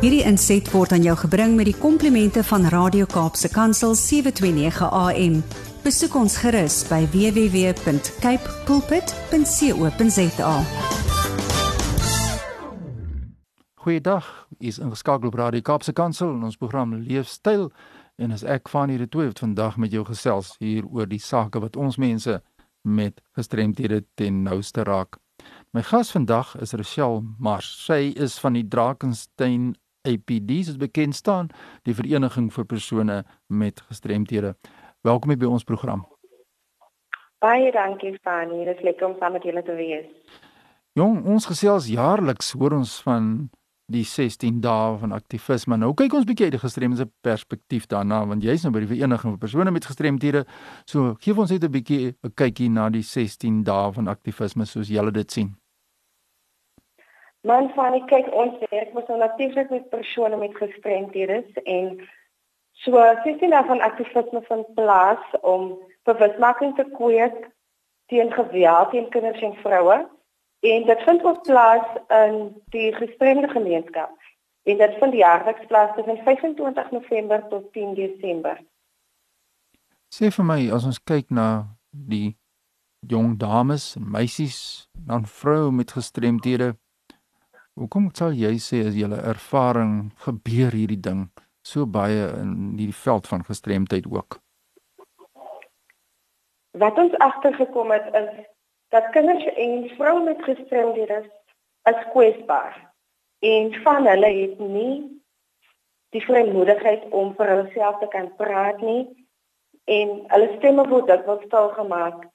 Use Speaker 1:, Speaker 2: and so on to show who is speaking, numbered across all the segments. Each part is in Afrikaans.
Speaker 1: Hierdie inset word aan jou gebring met die komplimente van Radio Kaapse Kansel 729 AM. Besoek ons gerus by www.cape pulpit.co.za.
Speaker 2: Goeiedag, is ingeskakel op Radio Kaapse Kansel in ons program Leefstyl en as ek van hierdie twee het vandag met jou gesels hier oor die sake wat ons mense met gestremdhede ten nouste raak. My gas vandag is Rochelle Mars. Sy is van die Drakensberg APD soos bekend staan, die vereniging vir persone met gestremthede. Welkom by ons program.
Speaker 3: Baie dankie Fanny, dit is lekker om saam met julle te wees.
Speaker 2: Jong, ons gesels jaarliks hoor ons van die 16 dae van aktivisme. Nou kyk ons bietjie uit die gestremde perspektief daarna want jy's nou by die vereniging vir persone met gestremthede. So, gee ons net 'n bietjie 'n kykie na die 16 dae van aktivisme soos julle dit sien.
Speaker 3: Man van ek kyk ons werk met so natuurlik met persone met gestremthede en so sien dan van aktivisme van plaas om bewusmaking te kweek teen geweld teen kinders en vroue en dit vind ook plaas in die gestremde gemeenskap en dit vind jaarliks plaas tussen 25 November tot 10 Desember.
Speaker 2: Sê vir my as ons kyk na die jong dames en meisies dan vroue met gestremthede Hoekom sal jy sê as julle ervaring gebeur hierdie ding so baie in hierdie veld van gestremdheid ook?
Speaker 3: Wat ons agtergekom het is dat kinders en vroue met gestremdhede is kwesbaar en van hulle het nie die vrymoedigheid om vir hulself te kan praat nie en hulle stemme word dikwels stil gemaak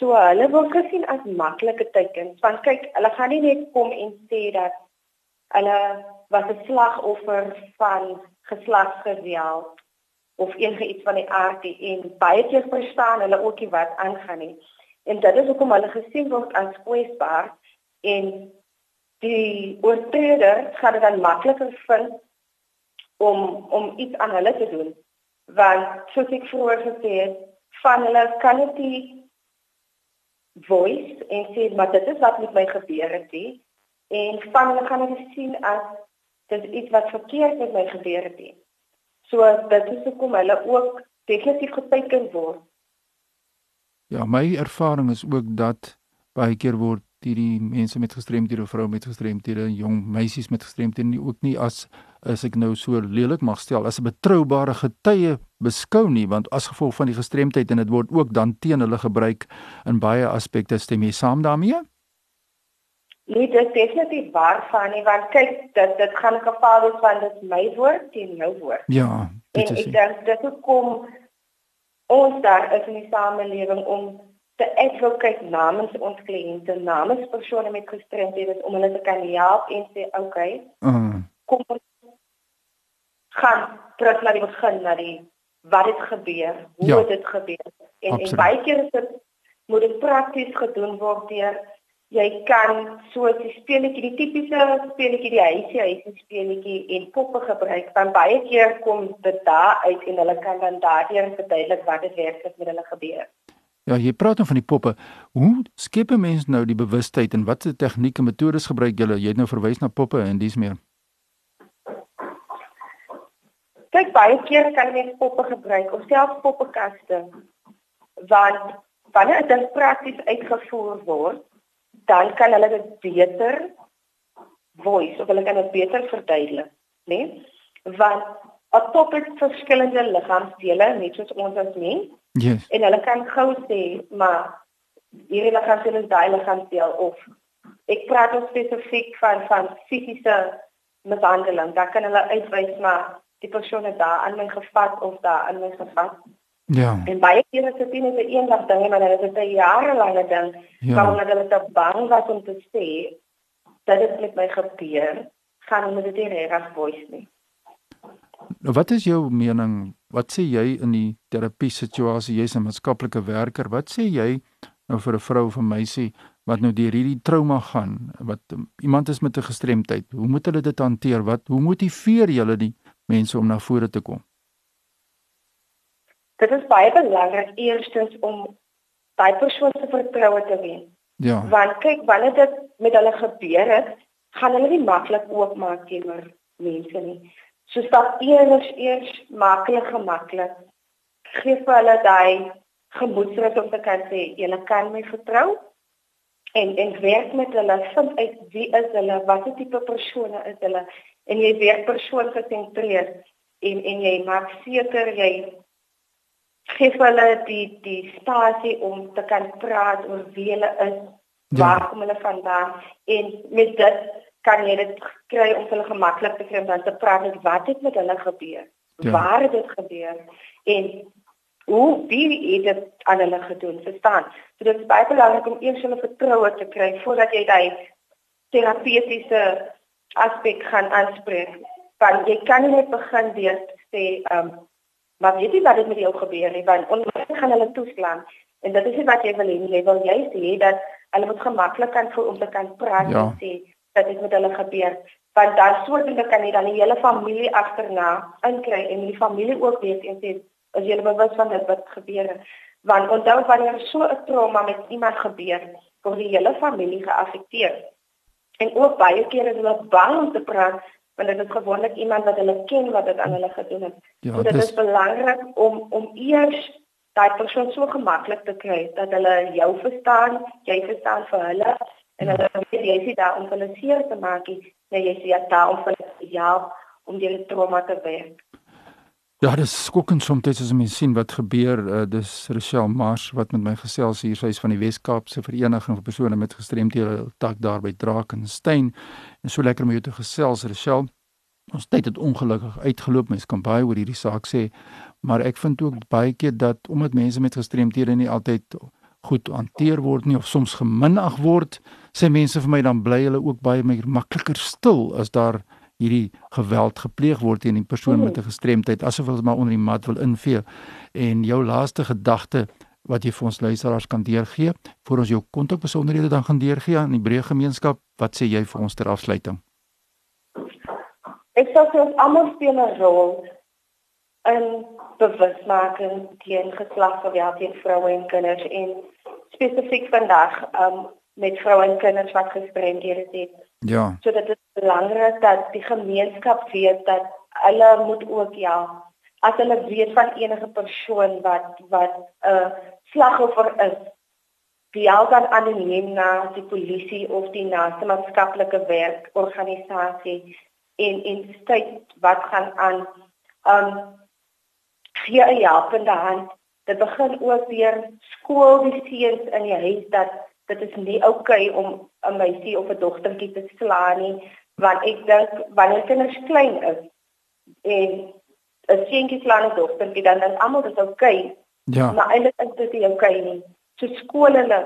Speaker 3: So hulle word gesien as maklike teikens want kyk, hulle gaan nie net kom en sê dat hulle was 'n slagoffer van geslagsgeweld of enigiets van die aard en baie keer verstaan hulle ook nie wat aangaan nie. En dit is hoekom hulle gesien word as kwesbaar en die oortreder gaan dit dan makliker vind om om iets aan hulle te doen want soos ek vroeër gesê het van hulle kan dit voice en sê maar dit is wat met my gebeur het nie en van hulle gaan dit sien as dit iets wat verkeerd met my gebeur het nie. So dit is hoekom hulle ook definitief geteken word.
Speaker 2: Ja, my ervaring is ook dat baie keer word hierdie mense met gestremdhede, vroue met gestremdhede, jong meisies met gestremdhede nie ook nie as as ek nou so lelik mag stel as 'n betroubare getuie beskou nie want as gevolg van die gestremdheid en dit word ook dan teen hulle gebruik in baie aspekte stem jy saam daarmee?
Speaker 3: Nee, dit is definitief waar van nie want kyk dit dit gaan 'n geval wees van dit my woord teen jou woord.
Speaker 2: Ja,
Speaker 3: dit is. En ek dink dit kom ons daar is in die samelewing om te advocate namens ons kliënte, namens persone met gestremdhede om hulle te kan help en sê okay. Mm. Kom ons gaan terug na die begin na die wat het gebeur, hoe ja. het dit gebeur. En Absoluut. en baie keer is dit moet dit prakties gedoen word deur jy kan so 'n speletjie, die tipiese speletjie, die huisie huisie speletjie en poppe gebruik. Dan baie keer kom dit daar uit en hulle kan dan daardeur verduidelik wat dit werklik met hulle gebeur.
Speaker 2: Ja, jy praat dan van die poppe. Hoe skep 'n mens nou die bewustheid en watter tegnieke metodes gebruik julle? Jy het nou verwys na poppe en dis meer.
Speaker 3: Kyk, baie keer kan jy poppe gebruik of selfs poppekaste. Want wanneer dit prakties uitgevoer word, dan kan hulle dit beter voice of hulle kan dit beter verduidelik, né? Nee? Want 'n pop het verskillende liggaamsdele, net soos ons as mens.
Speaker 2: Yes.
Speaker 3: En hulle kan gou sê, maar hierdie liggaamsdeel is daai liggaamsdeel of ek praat ook spesifiek van van fisiese mishandeling. Dan kan hulle uitwys maar die persoon het daar aan my gevat of daar aan my gevat.
Speaker 2: Ja.
Speaker 3: En baie keer is dit nie 'n eendag ding maar dit is 'n jarelange ding. Ja. Waarom dat hulle te bang was om te sê dat dit met my gebeur, gaan hulle dit nie reg voice nie.
Speaker 2: Nou wat is jou mening? Wat sê jy in die terapie situasie? Jy's 'n maatskaplike werker. Wat sê jy nou vir 'n vrou of 'n meisie wat nou deur hierdie trauma gaan? Wat um, iemand is met 'n gestremdheid. Hoe moet hulle dit hanteer? Wat hoe motiveer jy die mense om na vore te kom?
Speaker 3: Dit is baie belangrik eerstens om daai persoon se vertroue te wen.
Speaker 2: Ja.
Speaker 3: Want kyk, wanneer dit met hulle gebeur het, gaan hulle nie maklik oopmaak teenoor mense nie. So stap 1 is eers maklik gemaklik. Gee vir hulle daai gemoedsrus om te kan sê jy kan my vertrou en en werk met hulle vind uit wie is hulle watter tipe persone is hulle en jy werk persoon gesentreerd en en jy maak seker jy gee hulle die die spasie om te kan praat oor wie hulle is ja. waar kom hulle vandaan en met dit kan jy dit kry om hulle gemaklik te kry om dan te praat met wat het met hulle gebeur ja. waar het dit gebeur en hoe wie het dit aan hulle gedoen verstaan so dit is baie belangrik om eers hulle vertroue te kry voordat jy daai terapeutiese aspek gaan aanspreek want jy kan nie net begin deur te sê um, maar weet jy wat dit met jou gebeur het want onmiddellik gaan hulle toeslaan en dit is nie wat jy wil hê nie jy wil juist hê dat hulle moet gemaklik kan voel om te kan praat ja. en sê dat dit met hulle gebeur want dan sodoende kan jy dan die hele familie agterna inkry en die familie ook weet en sê as jy bewus van dit wat gebeur het. Want onthou wanneer so 'n trauma met iemand gebeur, word die hele familie geaffekteer. En ook baie keer is hulle bang om te praat want dit is gewoonlik iemand wat hulle ken wat dit aan hulle gedoen het. Ja, so dit is, is belangrik om om eers daai persoon so gemaklik te kry dat hulle jou verstaan, jy verstaan vir hulle en hulle weet jy is daar om hulle seer te maak nie, jy is daar om hulle te help om die trauma te werk.
Speaker 2: Ja, dis skokkend soms as mens sien wat gebeur. Uh, dis Rochelle Mars wat met my gesels hier, sy is van die Wes-Kaapse Vereniging vir persone met gestremthede tak daar by Drakensberg. En so lekker om jou te gesels, Rochelle. Ons tyd het ongelukkig uitgeloop. Mens kan baie oor hierdie saak sê, maar ek vind ook baie keer dat omdat mense met gestremthede nie altyd goed hanteer word nie of soms geminag word, sê mense vir my dan bly hulle ook baie meer makliker stil as daar hierdie geweld gepleeg word teen die persoon met 'n gestremdheid asof hulle maar onder die mat wil invee. En jou laaste gedagte wat jy vir ons luisteraars kan deurgee voor ons jou kontakbesonderhede dan gaan deurgee aan die breë gemeenskap, wat sê jy vir ons ter afsluiting?
Speaker 3: Ek sê ons almal speel 'n rol in bewusmaking teen geslagsgeweld teen vroue en kinders en spesifiek vandag um, met vroue en kinders wat gestremdhede het.
Speaker 2: Ja.
Speaker 3: So dit is belangrik dat die gemeenskap weet dat hulle moet ook ja, as hulle weet van enige persoon wat wat 'n uh, slagoffer is, die aldan anoniem na die polisie of die naaste maatskaplike werkorganisasie en en steek wat gaan aan um gee 'n helpende hand. Dit begin ook weer skool die seuns in die huis dat dit is nie oukei okay om 'n meisie of 'n dogtertjie te slaan nie want ek dink wanneer kinders klein is en 'n seentjie slaan 'n dogtertjie dan dan almal dit oukei okay,
Speaker 2: ja.
Speaker 3: Maar eintlik is dit nie oukei okay nie. So skool hulle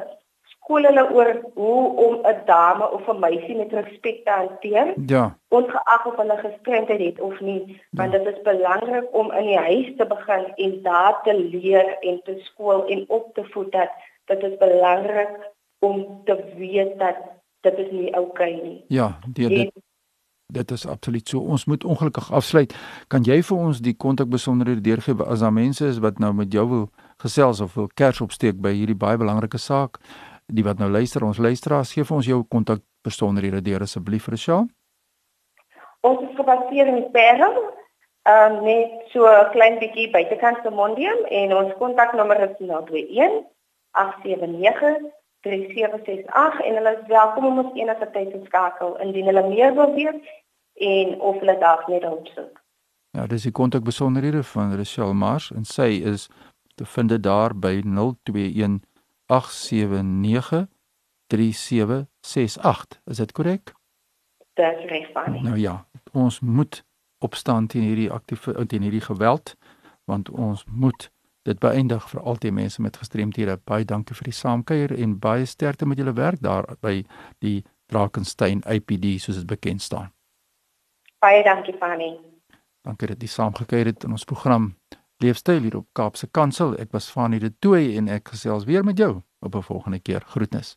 Speaker 3: skool hulle oor hoe om 'n dame of 'n meisie met respek te hanteer
Speaker 2: ja.
Speaker 3: ongeag of hulle gestremdheid het of nie want ja. dit is belangrik om in die huis te begin en daar te leer en te skool en op te voed dat dit is belangrik om te weet dat dit is nie oukei okay nie.
Speaker 2: Ja, die, dit dit is absoluut so. Ons moet ongelukkig afsluit. Kan jy vir ons die kontakbesonderhede deurgee as daar mense is wat nou met jou wil gesels of wil kers opsteek by hierdie baie belangrike saak? Die wat nou luister, ons luisteraars, gee vir ons jou kontakbesonderhede deur asseblief, Rochelle.
Speaker 3: Ons is gebaseer in Perham. Ehm um, net so 'n klein bietjie buitekant van Mondium en ons kontaknommer is 021 879 3768 en hulle is welkom om ons enige tyd te skakel indien hulle meer wil weet en of hulle dalk net hulp soek.
Speaker 2: Ja, dis die kontakbesonderhede van Rochelle Mars en sy is te vind daar by 021 879 3768. Is dit korrek?
Speaker 3: Dit is reg, Fanny.
Speaker 2: Nou ja, ons moet opstaan teen hierdie aktiewe teen hierdie geweld want ons moet dit beëindig vir al die mense met gestremthede. Baie dankie vir die saamkuier en baie sterkte met julle werk daar by die Drakensberg APD soos dit bekend staan.
Speaker 3: Baie dankie Fanny.
Speaker 2: Dankie dat jy saamgekuier het in ons program Leefstyl hier op Kaapse Kansel. Ek was Fanny de Tooy en ek gesels weer met jou op 'n volgende keer. Groetnis.